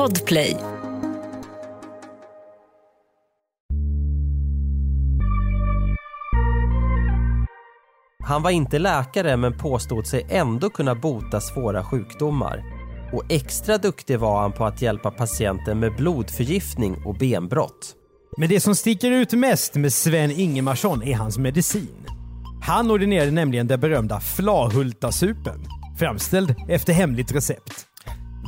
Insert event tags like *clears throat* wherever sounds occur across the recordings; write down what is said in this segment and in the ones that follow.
Podplay. Han var inte läkare men påstod sig ändå kunna bota svåra sjukdomar. Och extra duktig var han på att hjälpa patienter med blodförgiftning och benbrott. Men det som sticker ut mest med Sven Ingemarsson är hans medicin. Han ordinerade nämligen den berömda Flahultasupen, framställd efter hemligt recept.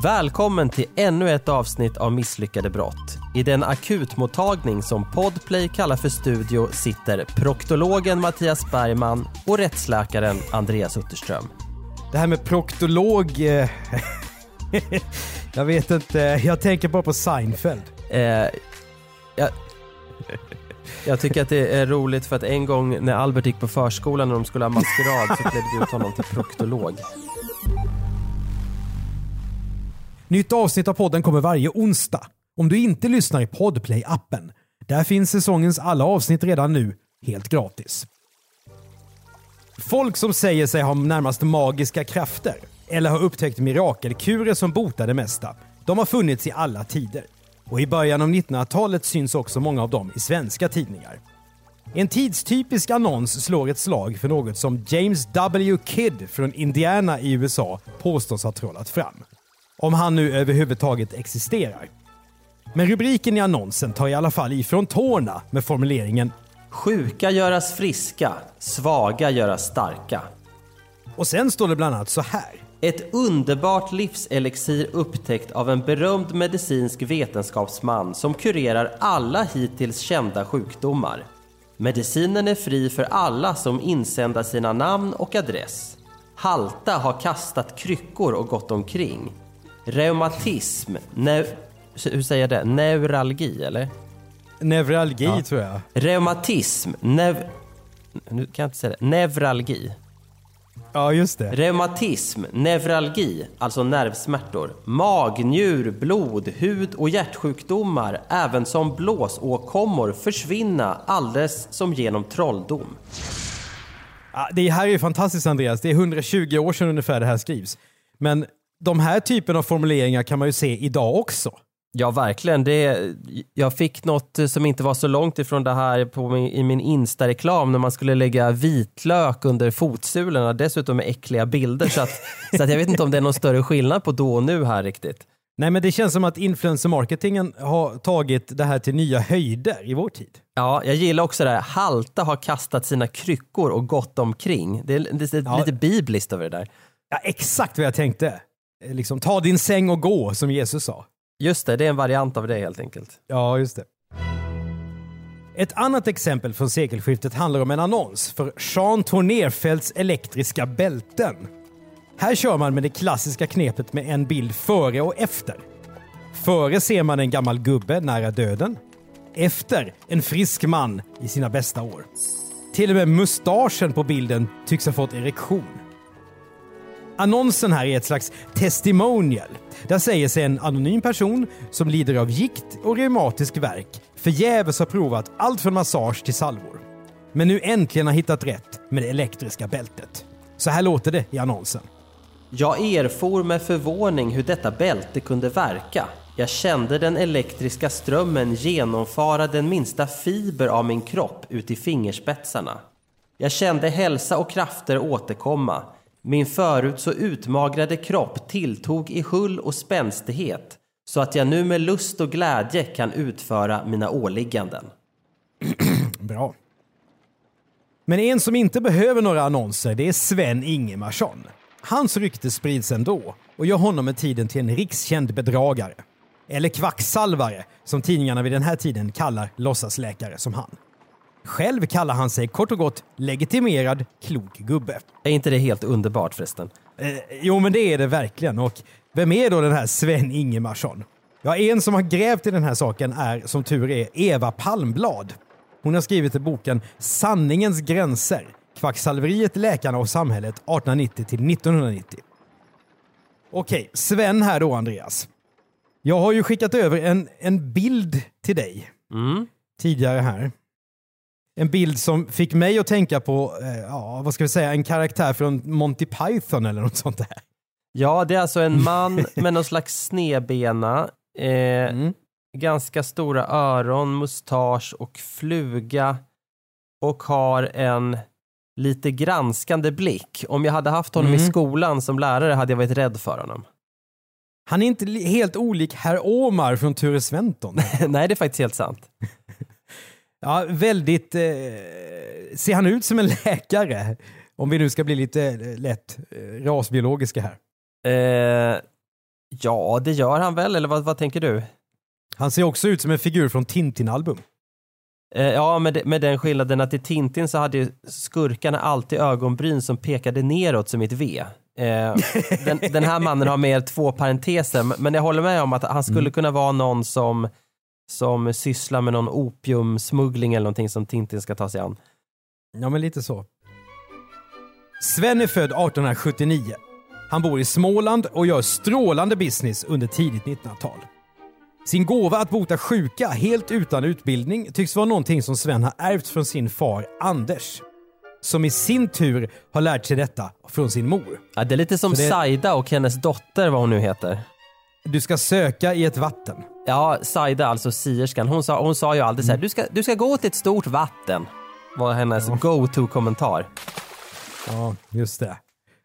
Välkommen till ännu ett avsnitt av Misslyckade brott. I den akutmottagning som Podplay kallar för studio sitter proktologen Mattias Bergman och rättsläkaren Andreas Utterström. Det här med proktolog... Eh, *laughs* jag vet inte, jag tänker bara på Seinfeld. Eh, jag, jag tycker att det är roligt för att en gång när Albert gick på förskolan när de skulle ha maskerad så klädde vi ut honom till proktolog. Nytt avsnitt av podden kommer varje onsdag. Om du inte lyssnar i Podplay-appen. Där finns säsongens alla avsnitt redan nu, helt gratis. Folk som säger sig ha närmast magiska krafter eller har upptäckt mirakelkurer som botar det mesta. De har funnits i alla tider. Och i början av 1900-talet syns också många av dem i svenska tidningar. En tidstypisk annons slår ett slag för något som James W. Kidd från Indiana i USA påstås ha trollat fram. Om han nu överhuvudtaget existerar. Men rubriken i annonsen tar i alla fall ifrån tårna med formuleringen Sjuka göras friska, svaga göras starka. och sen står det bland annat så här. Ett underbart livselixir upptäckt av en berömd medicinsk vetenskapsman som kurerar alla hittills kända sjukdomar. Medicinen är fri för alla som insänder sina namn och adress. Halta har kastat kryckor och gått omkring. Reumatism, neu, hur säger jag det? Neuralgi eller? Neuralgi tror jag. Reumatism, nev, nu kan jag inte säga det. Neuralgi. Ja, just det. Reumatism, neuralgi, alltså nervsmärtor, magnjur, blod, hud och hjärtsjukdomar, även som blåsåkommor, försvinna alldeles som genom trolldom. Ja, det här är ju fantastiskt Andreas. Det är 120 år sedan ungefär det här skrivs. Men de här typen av formuleringar kan man ju se idag också. Ja, verkligen. Det, jag fick något som inte var så långt ifrån det här på min, i min Insta-reklam när man skulle lägga vitlök under fotsulorna, dessutom med äckliga bilder. Så, att, så att jag vet inte om det är någon större skillnad på då och nu här riktigt. Nej, men det känns som att influencer-marketingen har tagit det här till nya höjder i vår tid. Ja, jag gillar också det här. Halta har kastat sina kryckor och gått omkring. Det är, det är Ja. lite bibliskt över det där. Ja, exakt vad jag tänkte. Eh, Liksom, ta din säng och gå, som Jesus sa. Just det, det är en variant av det helt enkelt. Ja, just det. Ett annat exempel från sekelskiftet handlar om en annons för Jean Tournerfelts elektriska bälten. Här kör man med det klassiska knepet med en bild före och efter. Före ser man en gammal gubbe nära döden. Efter en frisk man i sina bästa år. Till och med mustaschen på bilden tycks ha fått erektion. Annonsen här är ett slags testimonial. Där säger sig en anonym person som lider av gikt och reumatisk värk förgäves har provat allt från massage till salvor. Men nu äntligen har hittat rätt med det elektriska bältet. Så här låter det i annonsen. Jag erfor med förvåning hur detta bälte kunde verka. Jag kände den elektriska strömmen genomfara den minsta fiber av min kropp ut i fingerspetsarna. Jag kände hälsa och krafter återkomma. Min förut så utmagrade kropp tilltog i hull och spänstighet så att jag nu med lust och glädje kan utföra mina åligganden. *clears throat* Bra. Men en som inte behöver några annonser det är Sven Ingemarsson. Hans rykte sprids ändå och gör honom med tiden till en rikskänd bedragare. Eller kvacksalvare, som tidningarna vid den här tiden kallar låtsasläkare som han. Själv kallar han sig kort och gott legitimerad klok gubbe. Är inte det helt underbart förresten? Eh, jo, men det är det verkligen. Och vem är då den här Sven Ingemarsson? Ja, en som har grävt i den här saken är, som tur är, Eva Palmblad. Hon har skrivit i boken Sanningens gränser. Kvacksalveriet, läkarna och samhället 1890 till 1990. Okej, Sven här då, Andreas. Jag har ju skickat över en, en bild till dig Mm. tidigare här. En bild som fick mig att tänka på, eh, ja, vad ska vi säga, en karaktär från Monty Python eller något sånt där. Ja, det är alltså en man *laughs* med någon slags snedbena, Eh, Mm. Ganska stora öron, mustasch och fluga. Och har en lite granskande blick. Om jag hade haft honom i Mm. skolan som lärare hade jag varit rädd för honom. Han är inte helt olik herr Omar från Ture Sventon. *laughs* Nej, det är faktiskt helt sant. Ja, väldigt... Eh, ser han ut som en *laughs* läkare? Om vi nu ska bli lite eh, lätt eh, rasbiologiska här. Eh, ja, det gör han väl, eller vad, vad tänker du? Han ser också ut som en figur från Tintin-album. Eh, ja, med, de- med den skillnaden att i Tintin så hade skurkarna alltid ögonbryn som pekade neråt som ett V. Eh, den, den här mannen har mer två parenteser, men jag håller med om att han skulle kunna vara någon som, som sysslar med någon opiumsmuggling eller någonting som Tintin ska ta sig an. Ja, men lite så. Sven är född 1879. Han bor i Småland och gör strålande business under tidigt 1900-tal. Sin gåva att bota sjuka helt utan utbildning tycks vara någonting som Sven har ärvt från sin far Anders. Som i sin tur har lärt sig detta från sin mor. Ja, det är lite som det- Saida och hennes dotter, vad hon nu heter. Du ska söka i ett vatten. Ja, Saida, alltså sierskan, hon sa, hon sa ju alltid så här, du ska, du ska gå till ett stort vatten. Var hennes go-to-kommentar. Ja, just det.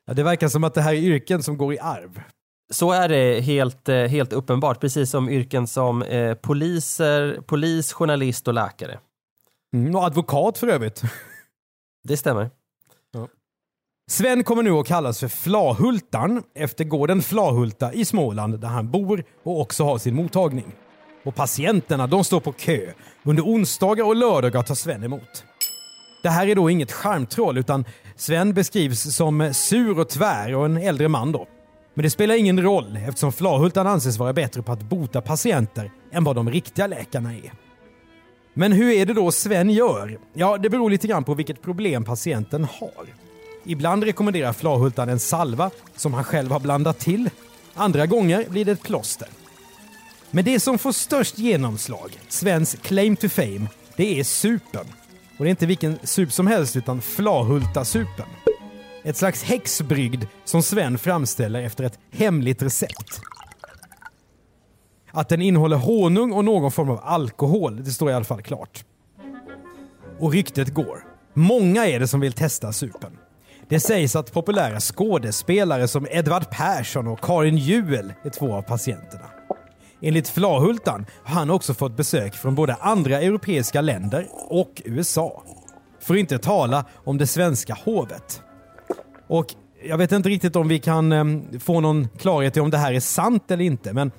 Ja, det verkar som att det här är yrken som går i arv. Så är det helt, eh, helt uppenbart, precis som yrken som eh, poliser, polis, journalist och läkare. Mm, och advokat för övrigt. Det stämmer. Sven kommer nu att kallas för Flahultan efter gården Flahulta i Småland där han bor och också har sin mottagning. Och patienterna de står på kö. Under onsdagar och lördagar tar Sven emot. Det här är då inget charmtroll utan Sven beskrivs som sur och tvär och en äldre man då. Men det spelar ingen roll eftersom Flahultan anses vara bättre på att bota patienter än vad de riktiga läkarna är. Men hur är det då Sven gör? Ja, det beror lite grann på vilket problem patienten har. Ibland rekommenderar Flahultan en salva som han själv har blandat till. Andra gånger blir det ett plåster. Men det som får störst genomslag, Svens claim to fame, det är supen. Och det är inte vilken sup som helst utan Flahulta-supen. Ett slags häxbrygd som Sven framställer efter ett hemligt recept. Att den innehåller honung och någon form av alkohol, det står i alla fall klart. Och ryktet går. Många är det som vill testa supen. Det sägs att populära skådespelare som Edvard Persson och Karin Juel är två av patienterna. Enligt Flahultan har han också fått besök från både andra europeiska länder och USA. För att inte tala om det svenska hovet. Och jag vet inte riktigt om vi kan ehm, få någon klarhet i om det här är sant eller inte, men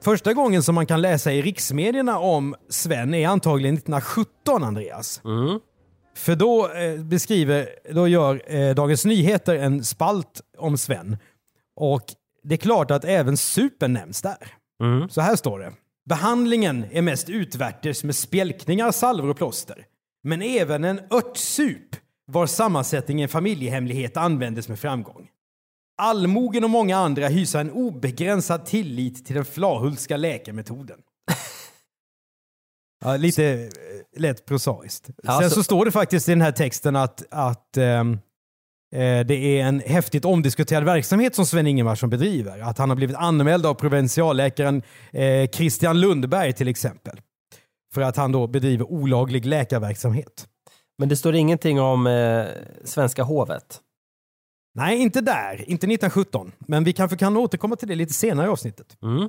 Första gången som man kan läsa i riksmedierna om Sven är antagligen 1917, Andreas. Mm. För då eh, beskriver, då gör eh, Dagens Nyheter en spalt om Sven. Och det är klart att även supen nämns där. Så här står det. Behandlingen är mest utvärtes med spjälkningar, salvor och plåster. Men även en örtsup var sammansättning en familjehemlighet användes med framgång. Allmogen och många andra hysa en obegränsad tillit till den flahultska läkarmetoden. Ja, lite eh, lätt prosaiskt. Ja, Sen så- så står det faktiskt i den här texten att, att eh, det är en häftigt omdiskuterad verksamhet som Sven Ingemarsson bedriver. Att han har blivit anmäld av provinsialläkaren eh, Christian Lundberg till exempel. För att han då bedriver olaglig läkarverksamhet. Men det står ingenting om eh, svenska hovet. Nej, inte där. Inte 1917. Men vi kanske kan återkomma till det lite senare i avsnittet. Mm.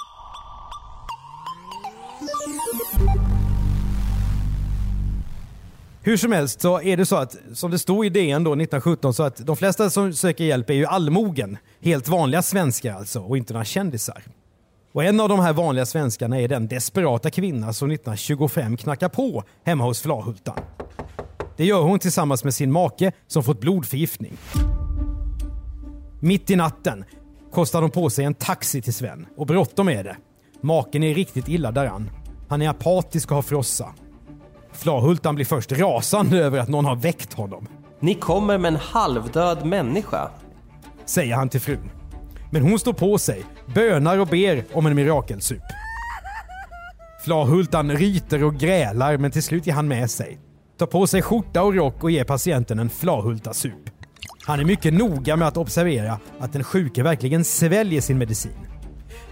Hur som helst så är det så att, som det stod i DN då 1917, så att de flesta som söker hjälp är ju allmogen. Helt vanliga svenskar alltså, och inte några kändisar. Och en av de här vanliga svenskarna är den desperata kvinna som 1925 knackar på hemma hos Flahultan. Det gör hon tillsammans med sin make som fått blodförgiftning. Mitt i natten kostar de på sig en taxi till Sven och bråttom är det. Maken är riktigt illa däran. Han är apatisk och har frossa. Flahultan blir först rasande över att någon har väckt honom. Ni kommer med en halvdöd människa. Säger han till frun. Men hon står på sig, bönar och ber om en mirakelsup. Flahultan ryter och grälar men till slut ger han med sig. Tar på sig skjorta och rock och ger patienten en flahultasup. Han är mycket noga med att observera att den sjuke verkligen sväljer sin medicin.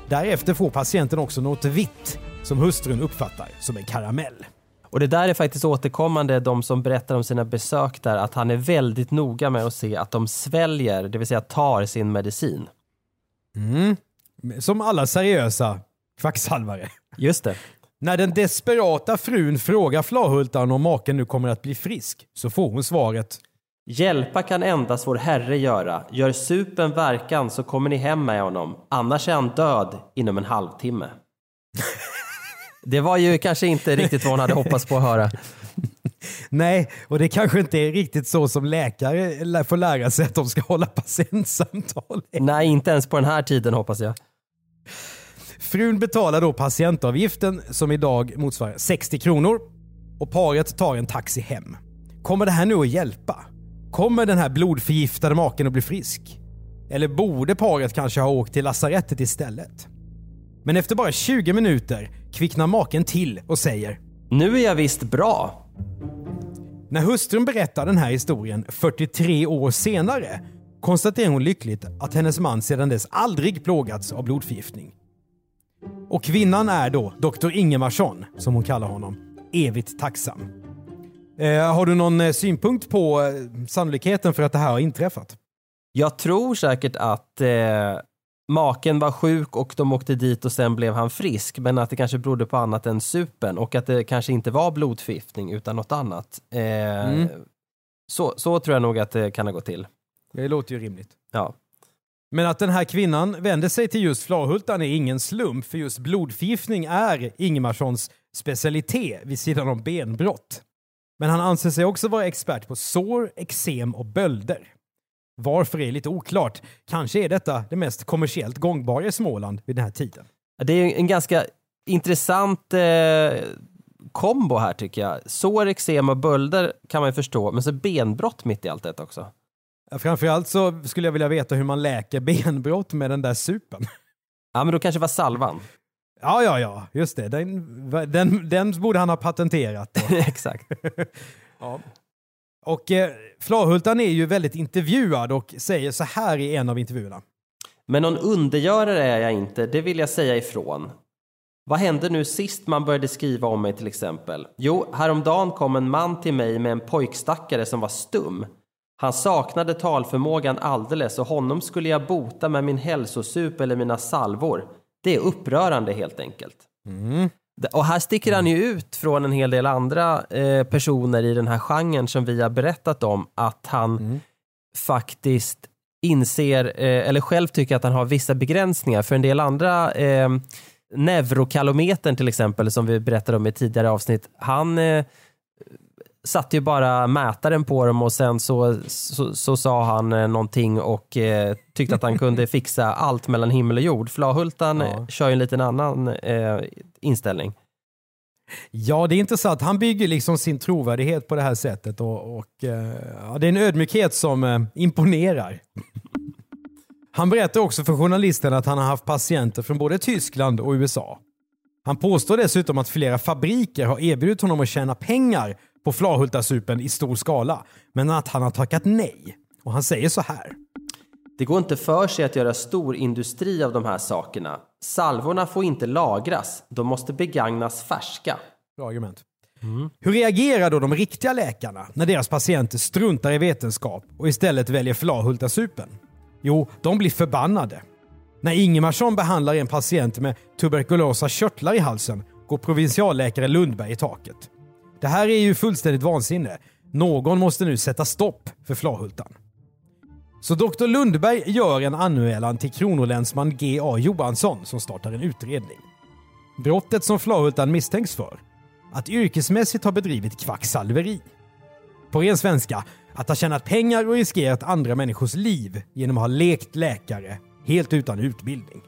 Därefter får patienten också något vitt som hustrun uppfattar som en karamell. Och det där är faktiskt återkommande, de som berättar om sina besök där, att han är väldigt noga med att se att de sväljer, det vill säga tar sin medicin. Mm. Som alla seriösa kvacksalvare. Just det. När den desperata frun frågar Flahultan om maken nu kommer att bli frisk så får hon svaret Hjälpa kan endast vår Herre göra. Gör supen verkan så kommer ni hem med honom. Annars är han död inom en halvtimme. *laughs* Det var ju kanske inte riktigt vad hon hade hoppats på att höra. *laughs* Nej, och det kanske inte är riktigt så som läkare får lära sig att de ska hålla patientsamtal. *laughs* Nej, inte ens på den här tiden hoppas jag. Frun betalar då patientavgiften som idag motsvarar 60 kronor och paret tar en taxi hem. Kommer det här nu att hjälpa? Kommer den här blodförgiftade maken att bli frisk? Eller borde paret kanske ha åkt till lasarettet istället? Men efter bara 20 minuter kvicknar maken till och säger Nu är jag visst bra. När hustrun berättar den här historien 43 år senare konstaterar hon lyckligt att hennes man sedan dess aldrig plågats av blodförgiftning. Och kvinnan är då Dr. Ingemarsson, som hon kallar honom, evigt tacksam. Eh, har du någon eh, synpunkt på eh, sannolikheten för att det här har inträffat? Jag tror säkert att eh, maken var sjuk och de åkte dit och sen blev han frisk. Men att det kanske berodde på annat än supen och att det kanske inte var blodförgiftning utan något annat. Eh, mm. så, så tror jag nog att det kan ha gått till. Det låter ju rimligt. Ja. Men att den här kvinnan vänder sig till just Flahultan är ingen slump, för just blodförgiftning är Ingemarssons specialitet vid sidan om benbrott. Men han anser sig också vara expert på sår, eksem och bölder. Varför är lite oklart. Kanske är detta det mest kommersiellt gångbara i Småland vid den här tiden. Det är en ganska intressant eh, kombo här tycker jag. Sår, eksem och bölder kan man ju förstå, men så benbrott mitt i allt detta också. Framförallt så skulle jag vilja veta hur man läker benbrott med den där supen. Ja, men då kanske det var salvan. Ja, ja, ja, just det. Den, den, den borde han ha patenterat. *laughs* Exakt. *laughs* ja. Och eh, Flahultan är ju väldigt intervjuad och säger så här i en av intervjuerna. Men någon undergörare är jag inte, det vill jag säga ifrån. Vad hände nu sist man började skriva om mig till exempel? Jo, häromdagen kom en man till mig med en pojkstackare som var stum. Han saknade talförmågan alldeles och honom skulle jag bota med min hälsosup eller mina salvor. Det är upprörande helt enkelt. Mm. Och här sticker han ju ut från en hel del andra eh, personer i den här genren som vi har berättat om att han mm. faktiskt inser, eh, eller själv tycker att han har vissa begränsningar. För en del andra, eh, neurokalometern till exempel, som vi berättade om i tidigare avsnitt, han eh, satte ju bara mätaren på dem och sen så, så, så sa han eh, någonting och eh, tyckte att han kunde *laughs* fixa allt mellan himmel och jord. Flahultan ja. kör ju en liten annan eh, inställning. Ja, det är intressant. Han bygger liksom sin trovärdighet på det här sättet och, och eh, ja, det är en ödmjukhet som eh, imponerar. *laughs* Han berättar också för journalisten att han har haft patienter från både Tyskland och USA. Han påstår dessutom att flera fabriker har erbjudit honom att tjäna pengar på Flahultasupen i stor skala, men att han har tackat nej. Och han säger så här. Det går inte för sig att göra stor industri av de här sakerna. Salvorna får inte lagras, de måste begagnas färska. Bra argument. Mm. Hur reagerar då de riktiga läkarna när deras patienter struntar i vetenskap och istället väljer Flahultasupen? Jo, de blir förbannade. När Ingemarsson behandlar en patient med tuberkulosa körtlar i halsen går provinsialläkare Lundberg i taket. Det här är ju fullständigt vansinne. Någon måste nu sätta stopp för Flahultan. Så Dr Lundberg gör en anmälan till kronolänsman G.A. Johansson som startar en utredning. Brottet som Flahultan misstänks för? Att yrkesmässigt ha bedrivit kvacksalveri. På ren svenska, att ha tjänat pengar och riskerat andra människors liv genom att ha lekt läkare helt utan utbildning.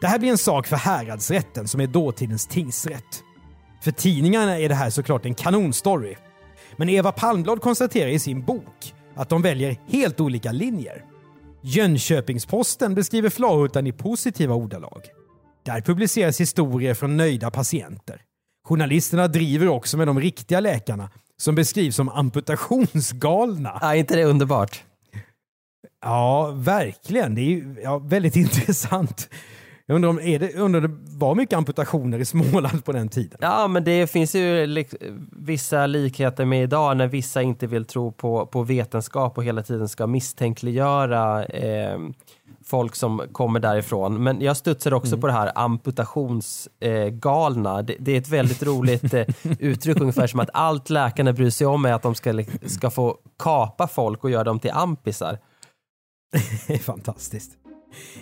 Det här blir en sak för häradsrätten som är dåtidens tingsrätt. För tidningarna är det här såklart en kanonstory. Men Eva Palmblad konstaterar i sin bok att de väljer helt olika linjer. Jönköpings-Posten beskriver Flahultan i positiva ordalag. Där publiceras historier från nöjda patienter. Journalisterna driver också med de riktiga läkarna som beskrivs som amputationsgalna. Är inte det underbart? Ja, verkligen. Det är ja, väldigt *laughs* intressant. Jag undrar om är det, undrar det var mycket amputationer i Småland på den tiden? Ja, men det finns ju lik- vissa likheter med idag när vissa inte vill tro på, på vetenskap och hela tiden ska misstänkliggöra eh, folk som kommer därifrån. Men jag studsar också på det här amputationsgalna. Eh, det, det är ett väldigt *laughs* roligt eh, uttryck, ungefär som att allt läkarna bryr sig om är att de ska, ska få kapa folk och göra dem till ampisar. *laughs* Det är fantastiskt.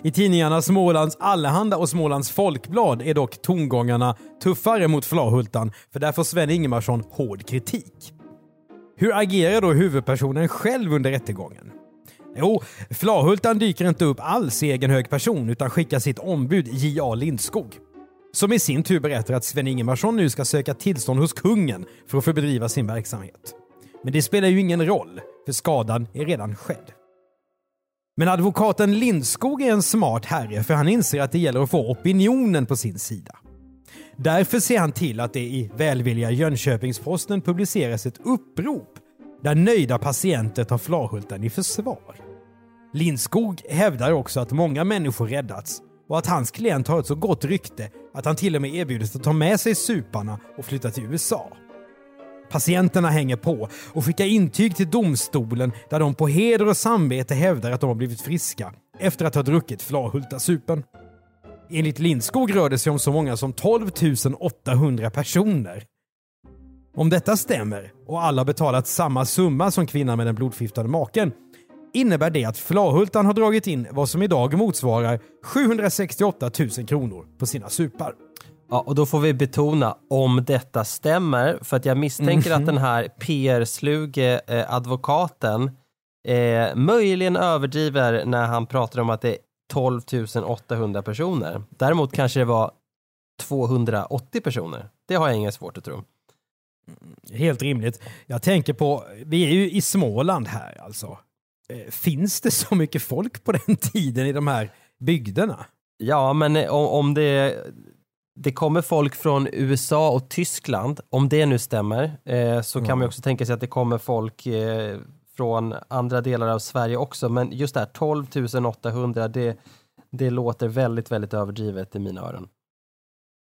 I tidningarna Smålands Allehanda och Smålands Folkblad är dock tongångarna tuffare mot Flahultan, för där får Sven Ingemarsson hård kritik. Hur agerar då huvudpersonen själv under rättegången? Jo, Flahultan dyker inte upp alls i egen hög person utan skickar sitt ombud J.A. Lindskog. Som i sin tur berättar att Sven Ingemarsson nu ska söka tillstånd hos kungen för att få bedriva sin verksamhet. Men det spelar ju ingen roll, för skadan är redan skedd. Men advokaten Lindskog är en smart herre för han inser att det gäller att få opinionen på sin sida. Därför ser han till att det i välvilliga Jönköpings-Posten publiceras ett upprop där nöjda patienter tar Flahultan i försvar. Lindskog hävdar också att många människor räddats och att hans klient har ett så gott rykte att han till och med erbjudits att ta med sig suparna och flytta till USA. Patienterna hänger på och skickar intyg till domstolen där de på heder och samvete hävdar att de har blivit friska efter att ha druckit Flahultasupen. Enligt Lindskog rör det sig om så många som 12 800 personer. Om detta stämmer och alla betalat samma summa som kvinnan med den blodförgiftade maken innebär det att Flahultan har dragit in vad som idag motsvarar 768 000 kronor på sina supar. Ja, och då får vi betona om detta stämmer, för att jag misstänker Mhm. att den här PR-sluge eh, advokaten eh, möjligen överdriver när han pratar om att det är 12 800 personer. Däremot kanske det var 280 personer. Det har jag inget svårt att tro. Helt rimligt. Jag tänker på, vi är ju i Småland här alltså. Eh, Finns det så mycket folk på den *laughs* tiden i de här bygderna? Ja, men eh, om, om det, det kommer folk från USA och Tyskland, om det nu stämmer, eh, så kan man ju också tänka sig att det kommer folk eh, från andra delar av Sverige också. Men just det här 12 800, det, det låter väldigt, väldigt överdrivet i mina öron.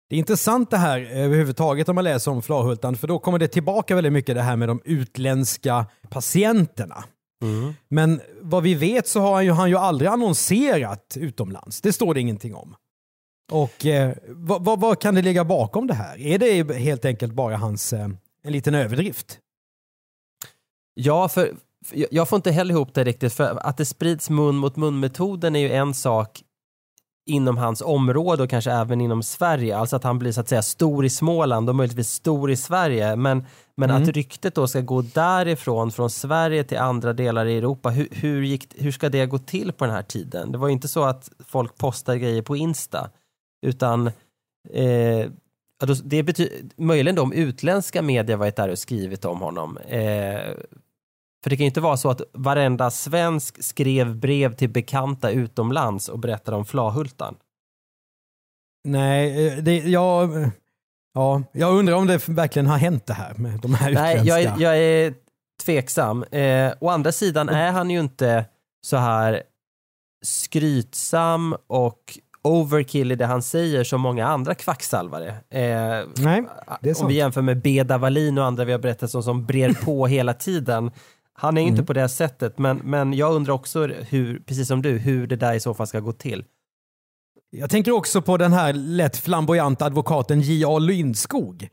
Det är intressant det här överhuvudtaget om man läser om Flahultan, för då kommer det tillbaka väldigt mycket det här med de utländska patienterna. Men vad vi vet så har han ju, han ju aldrig annonserat utomlands. Det står det ingenting om. Och eh, vad, vad, vad kan det ligga bakom det här? Är det helt enkelt bara hans, eh, en liten överdrift? Ja, för för jag- får inte heller ihop det riktigt, för att det sprids mun mot mun-metoden är ju en sak inom hans område och kanske även inom Sverige, alltså att han blir så att säga stor i Småland och möjligtvis stor i Sverige, men, men att ryktet då ska gå därifrån, från Sverige till andra delar i Europa, hur, hur, gick, hur ska det gå till på den här tiden? Det var ju inte så att folk postar grejer på Insta, utan eh, det betyder, möjligen om utländska media varit där och skrivit om honom, eh, för det kan ju inte vara så att varenda svensk skrev brev till bekanta utomlands och berättade om Flahultan. Nej, eh, det, jag, ja, jag undrar om det verkligen har hänt det här med de här Nej, utländska. jag är, jag är tveksam. Eh, å andra sidan är han ju inte så här skrytsam och overkill i det han säger som många andra kvacksalvare. Eh, Nej, det är om sant. vi jämför med Beda Wallin och andra vi har berättat om som brer på *laughs* hela tiden. Han är inte Mm. på det sättet, men, men jag undrar också hur, precis som du, hur det där i så fall ska gå till. Jag tänker också på den här lätt flamboyanta advokaten J.A. Lindskog.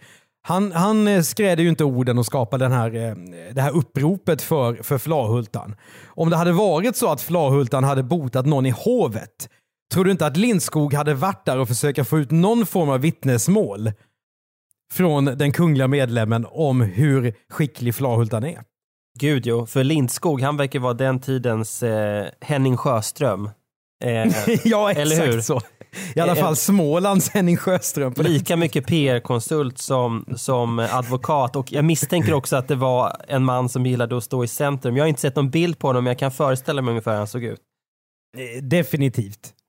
Han, han eh, skrädde ju inte orden och skapade den här, eh, det här uppropet för, för Flahultan. Om det hade varit så att Flahultan hade botat någon i hovet, tror du inte att Lindskog hade varit där och försöka få ut någon form av vittnesmål från den kungliga medlemmen om hur skicklig Flahultan är? Gud jo, för Lindskog han verkar vara den tidens eh, Henning Sjöström. Eh, *laughs* ja, exakt så. I alla fall Smålands Henning Sjöström. Lika mycket PR-konsult som, som advokat och jag misstänker också att det var en man som gillade att stå i centrum. Jag har inte sett någon bild på honom men jag kan föreställa mig ungefär hur han såg ut. Eh, Definitivt.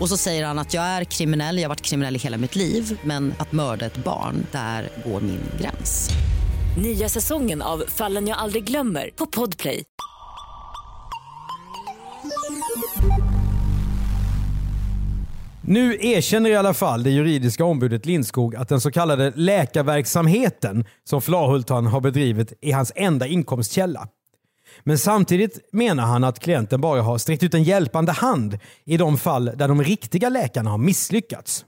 Och så säger han att jag är kriminell, jag har varit kriminell i hela mitt liv men att mörda ett barn, där går min gräns. Nya säsongen av Fallen jag aldrig glömmer på Podplay. Nu erkänner i alla fall det juridiska ombudet Lindskog att den så kallade läkarverksamheten som Flahultan har bedrivit är hans enda inkomstkälla. Men samtidigt menar han att klienten bara har sträckt ut en hjälpande hand i de fall där de riktiga läkarna har misslyckats.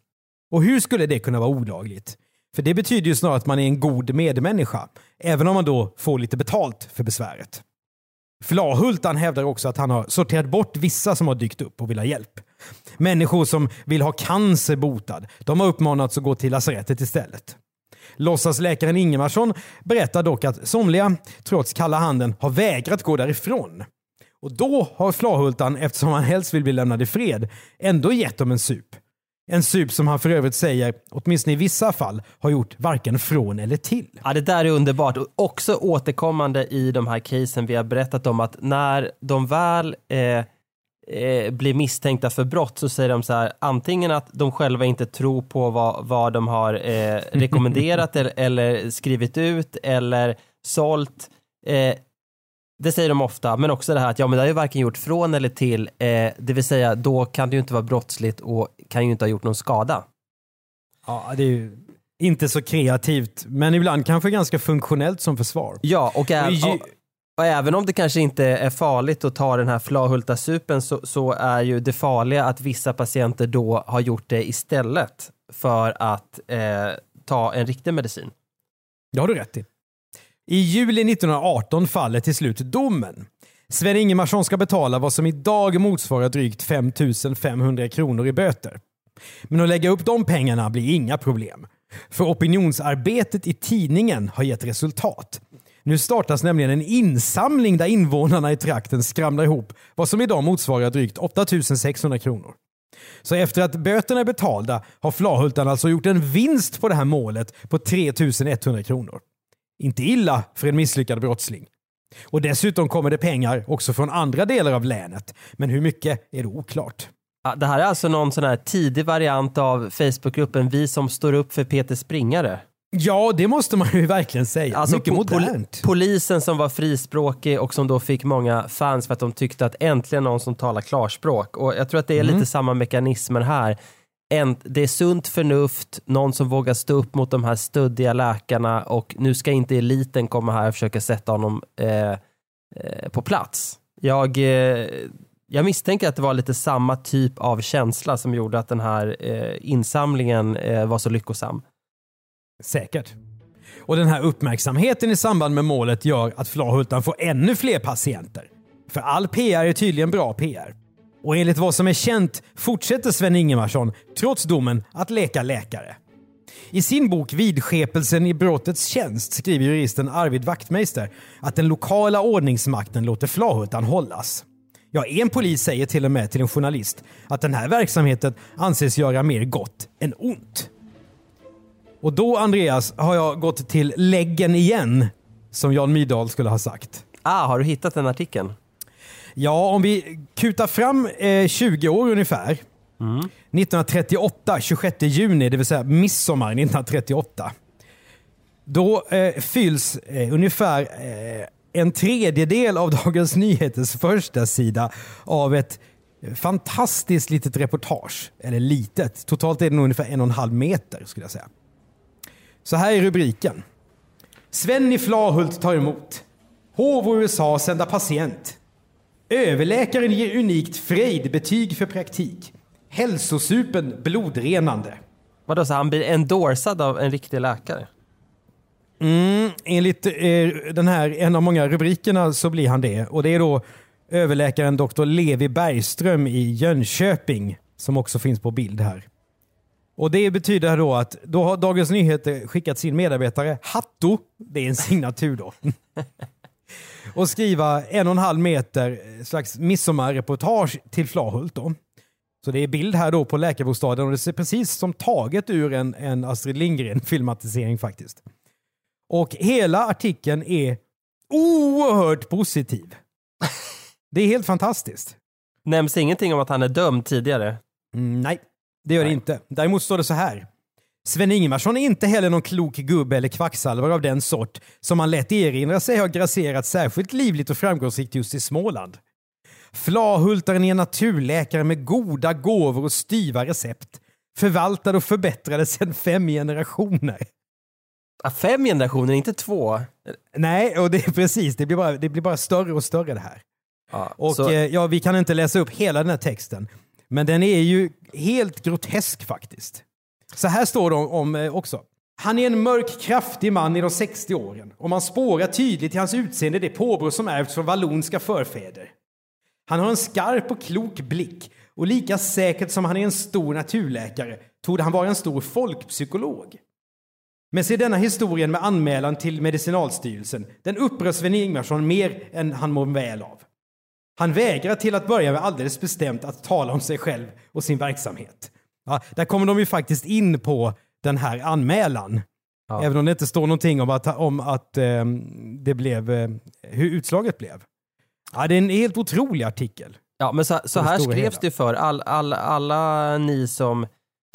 Och hur skulle det kunna vara olagligt? För det betyder ju snarare att man är en god medmänniska, även om man då får lite betalt för besväret. Flahultan hävdar också att han har sorterat bort vissa som har dykt upp och vill ha hjälp. Människor som vill ha cancer botad, de har uppmanats att gå till lasarettet istället. Låtsasläkaren Ingemarsson berättar dock att somliga, trots kalla handen, har vägrat gå därifrån. Och då har Flahultan, eftersom han helst vill bli lämnad i fred, ändå gett dem en sup. En sup som han för övrigt säger, åtminstone i vissa fall, har gjort varken från eller till. Ja, det där är underbart. Och också återkommande i de här casen vi har berättat om att när de väl eh, eh, blir misstänkta för brott så säger de så här antingen att de själva inte tror på vad, vad de har eh, rekommenderat eller, eller skrivit ut eller sålt. Eh, det säger de ofta, men också det här att ja, men det har ju varken gjort från eller till, eh, det vill säga då kan det ju inte vara brottsligt och kan ju inte ha gjort någon skada. Ja, det är ju inte så kreativt, men ibland kanske ganska funktionellt som försvar. Ja, och, ä- Och och, även om det kanske inte är farligt att ta den här flahultasupen så, så är ju det farliga att vissa patienter då har gjort det istället för att eh, ta en riktig medicin. Det har du rätt i. I juli 1918 faller till slut domen. Sven Ingemarsson ska betala vad som idag motsvarar drygt 5 500 kronor i böter. Men att lägga upp de pengarna blir inga problem. För opinionsarbetet i tidningen har gett resultat. Nu startas nämligen en insamling där invånarna i trakten skramlar ihop vad som idag motsvarar drygt 8 600 kronor. Så efter att böterna är betalda har Flahultan alltså gjort en vinst på det här målet på 3 100 kronor. Inte illa för en misslyckad brottsling. Och dessutom kommer det pengar också från andra delar av länet. Men hur mycket är det oklart. Ja, Det här är alltså någon sån här tidig variant av Facebookgruppen Vi som står upp för Peter Springare. Ja, det måste man ju *laughs* verkligen säga. Alltså mycket po- modernt. polisen som var frispråkig och som då fick många fans för att de tyckte att äntligen någon som talar klarspråk. Och jag tror att det är Mm. lite samma mekanismer här. En, det är sunt förnuft, någon som vågar stå upp mot de här stöddiga läkarna och nu ska inte eliten komma här och försöka sätta honom eh, eh, på plats. Jag, eh, jag misstänker att det var lite samma typ av känsla som gjorde att den här eh, insamlingen eh, var så lyckosam. Säkert. Och den här uppmärksamheten i samband med målet gör att Flahultan får ännu fler patienter. För all PR är tydligen bra PR. Och enligt vad som är känt fortsätter Sven Ingemarsson, trots domen, att leka läkare. I sin bok Vidskepelsen i brottets tjänst skriver juristen Arvid Wachtmeister att den lokala ordningsmakten låter Flahultan hållas. Ja, en polis säger till och med till en journalist att den här verksamheten anses göra mer gott än ont. Och då, Andreas, har jag gått till läggen igen, som Jan Myrdal skulle ha sagt. Ah, har du hittat den artikeln? Ja, om vi kutar fram eh, 20 år ungefär. 1938, 26 juni, det vill säga midsommar 1938. Då eh, fylls eh, ungefär eh, en tredjedel av *laughs* Dagens Nyheters första sida av ett fantastiskt litet reportage. Eller litet, totalt är det nog ungefär en och en halv meter skulle jag säga. Så här är rubriken. Sven i Flahult tar emot. HV och USA sända patient. Överläkaren ger unikt Freid-betyg för praktik. Hälsosupen blodrenande. Vadå, så han blir endorsad av en riktig läkare? Mm, enligt eh, den här, en av många rubrikerna så blir han det. Och det är då överläkaren Dr. Levi Bergström i Jönköping som också finns på bild här. Och Det betyder då att då har Dagens Nyheter skickat sin medarbetare Hatto, det är en signatur då, *laughs* och skriva en och en halv meter slags midsommarreportage till Flahult. Då. Så det är bild här då på läkarbostaden och det ser precis som taget ur en, en Astrid Lindgren-filmatisering faktiskt. Och hela artikeln är oerhört positiv. *laughs* Det är helt fantastiskt. Nämns ingenting om att han är dömd tidigare? Mm, nej, det gör nej. det inte. Däremot står det så här. Sven Ingemarsson är inte heller någon klok gubbe eller kvacksalvare av den sort som man lätt erinrar sig har grasserat särskilt livligt och framgångsrikt just i Småland. Flahultaren är en naturläkare med goda gåvor och styva recept. Förvaltad och förbättrade sedan fem generationer. Fem generationer, inte två? Nej, och det är precis. Det blir bara, det blir bara större och större det här. Ja, och så... eh, ja, vi kan inte läsa upp hela den här texten. Men den är ju helt grotesk faktiskt. Så här står det om, om eh, också. Han är en mörk, kraftig man i de 60 åren och man spårar tydligt i hans utseende det påbrå som ärvts från vallonska förfäder. Han har en skarp och klok blick och lika säkert som han är en stor naturläkare torde han vara en stor folkpsykolog. Men se denna historien med anmälan till Medicinalstyrelsen, den upprör Sven Ingvarsson mer än han mår väl av. Han vägrar till att börja med alldeles bestämt att tala om sig själv och sin verksamhet. Ja, där kommer de ju faktiskt in på den här anmälan. Ja. Även om det inte står någonting om att, om att eh, det blev, eh, hur utslaget blev. Ja, det är en helt otrolig artikel. Ja, men så, så här skrevs det för all, all, alla ni som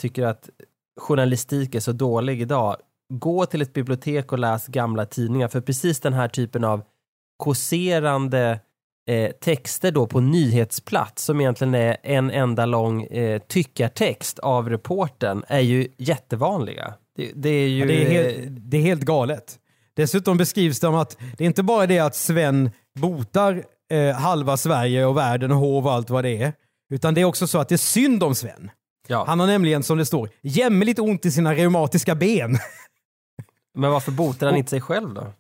tycker att journalistik är så dålig idag. Gå till ett bibliotek och läs gamla tidningar, för precis den här typen av kåserande eh, texter då på nyhetsplats som egentligen är en enda lång eh, tyckartext av reporten är ju jättevanliga. Det, det är ju... Ja, det, är helt, det är helt galet. Dessutom beskrivs det om att det är inte bara det att Sven botar eh, halva Sverige och världen och hov och allt vad det är. Utan det är också så att det är synd om Sven. Ja. Han har nämligen, som det står, jämmerligt ont i sina reumatiska ben. Men varför botar han inte sig själv då?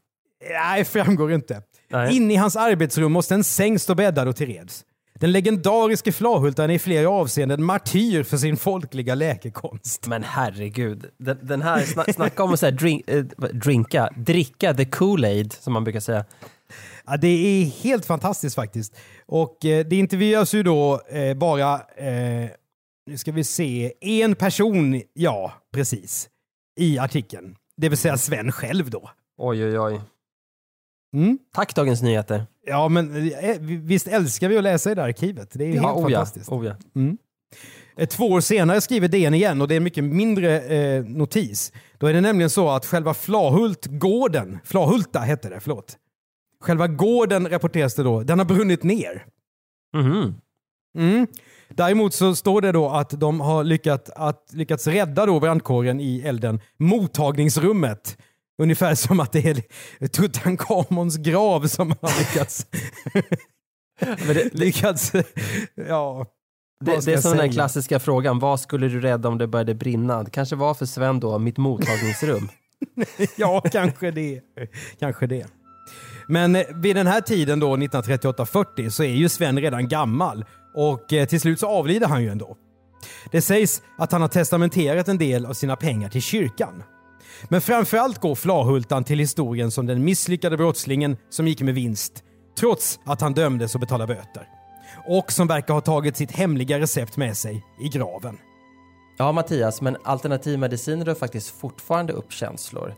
Nej, framgår inte. Inne i hans arbetsrum måste en säng stå bäddad och tillreds. Den legendariske Flahultaren är i flera avseenden martyr för sin folkliga läkekonst. Men herregud, den, den här, sna, snacka om att drink, äh, drinka, dricka the Kool-Aid som man brukar säga. Ja, det är helt fantastiskt faktiskt. Och eh, det intervjuas ju då eh, bara, eh, nu ska vi se, en person, ja precis, i artikeln. Det vill säga Sven själv då. Oj, oj, oj. Mm. Tack Dagens Nyheter. Ja, men eh, visst älskar vi att läsa i det här arkivet? Det är ju ja, helt oh fantastiskt. Oh ja. Mm. Eh, två år senare skriver DN igen och det är en mycket mindre eh, notis. Då är det nämligen så att själva Flahultgården, Flahulta hette det, förlåt. Själva gården rapporteras det då, den har brunnit ner. Mm. Mm. Däremot så står det då att de har lyckats, att, lyckats rädda då brandkåren i elden mottagningsrummet Ungefär som att det är Tutankhamons grav som har lyckats... *laughs* det, lyckats ja, det, det är som den klassiska frågan, vad skulle du rädda om det började brinna? Det kanske var för Sven då, mitt mottagningsrum. *laughs* ja, kanske det. kanske det. Men eh, vid den här tiden då, 1938-40, så är ju Sven redan gammal och eh, till slut så avlider han ju ändå. Det sägs att han har testamenterat en del av sina pengar till kyrkan. Men framförallt går Flahultan till historien som den misslyckade brottslingen som gick med vinst, trots att han dömdes och betalade böter. Och som verkar ha tagit sitt hemliga recept med sig i graven. Ja, Mattias, men alternativmedicin rör faktiskt fortfarande upp känslor.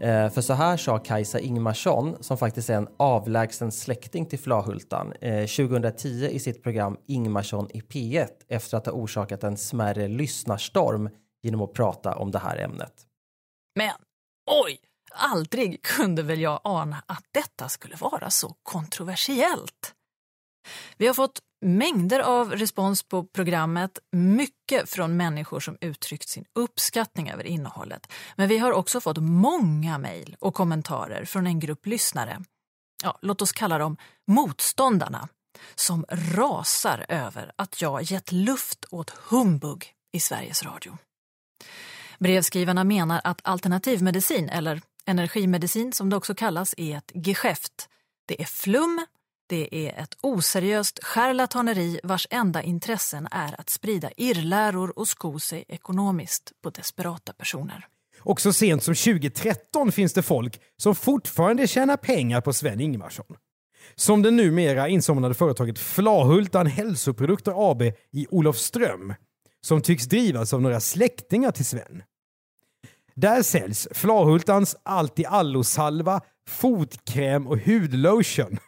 Eh, för så här sa Kajsa Ingmarsson, som faktiskt är en avlägsen släkting till Flahultan, eh, 2010 i sitt program Ingmarsson i P1 efter att ha orsakat en smärre lyssnarstorm genom att prata om det här ämnet. Men oj, Aldrig kunde väl jag ana att detta skulle vara så kontroversiellt. Vi har fått mängder av respons på programmet, mycket från människor som uttryckt sin uppskattning över innehållet. Men vi har också fått många mejl och kommentarer från en grupp lyssnare, ja, låt oss kalla dem motståndarna, som rasar över att jag gett luft åt humbug i Sveriges Radio. Brevskrivarna menar att alternativmedicin, eller energimedicin som det också kallas, är ett geschäft. Det är flum, det är ett oseriöst charlataneri vars enda intressen är att sprida irrläror och sko sig ekonomiskt på desperata personer. Och så sent som 2013 finns det folk som fortfarande tjänar pengar på Sven Ingvarsson. Som det numera insomnade företaget Flahultan Hälsoprodukter AB i Olofström, som tycks drivas av några släktingar till Sven. Där säljs Flahultans allt-i-allo-salva, fotkräm och hudlotion.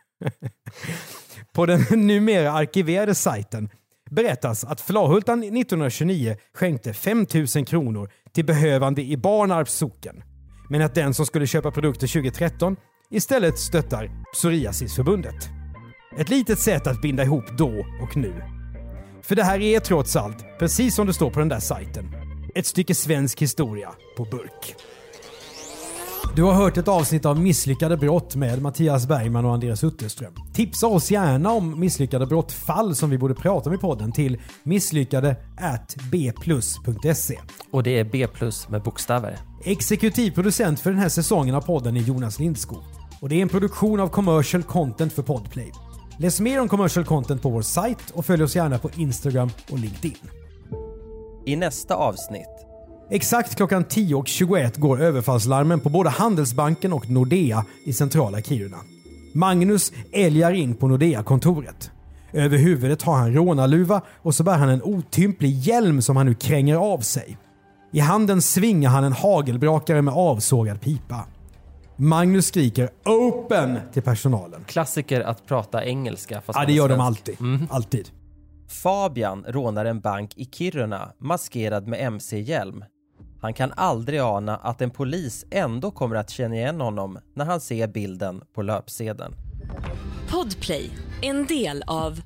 *laughs* På den numera arkiverade sajten berättas att Flahultan 1929 skänkte 5 000 kronor till behövande i Barnarps socken. Men att den som skulle köpa produkter 2013 istället stöttar Psoriasisförbundet. Ett litet sätt att binda ihop då och nu. För det här är trots allt, precis som det står på den där sajten, ett stycke svensk historia på burk. Du har hört ett avsnitt av Misslyckade brott med Mattias Bergman och Andreas Utterström. Tipsa oss gärna om misslyckade brottfall som vi borde prata om i podden till misslyckade bplus.se. Och det är B plus med bokstäver. Exekutiv producent för den här säsongen av podden är Jonas Lindskog. Och det är en produktion av commercial content för Podplay. Läs mer om commercial content på vår sajt och följ oss gärna på Instagram och LinkedIn. I nästa avsnitt Exakt klockan 10.21 går överfallslarmen på både Handelsbanken och Nordea i centrala Kiruna. Magnus älgar in på Nordea-kontoret. Över huvudet har han rånarluva och så bär han en otymplig hjälm som han nu kränger av sig. I handen svingar han en hagelbrakare med avsågad pipa. Magnus skriker “Open!” till personalen. Klassiker att prata engelska. Fast Ja, det gör de alltid. Mm. Alltid. Fabian rånar en bank i Kiruna maskerad med MC-hjälm. Han kan aldrig ana att en polis ändå kommer att känna igen honom när han ser bilden på löpsedeln. Podplay, en del av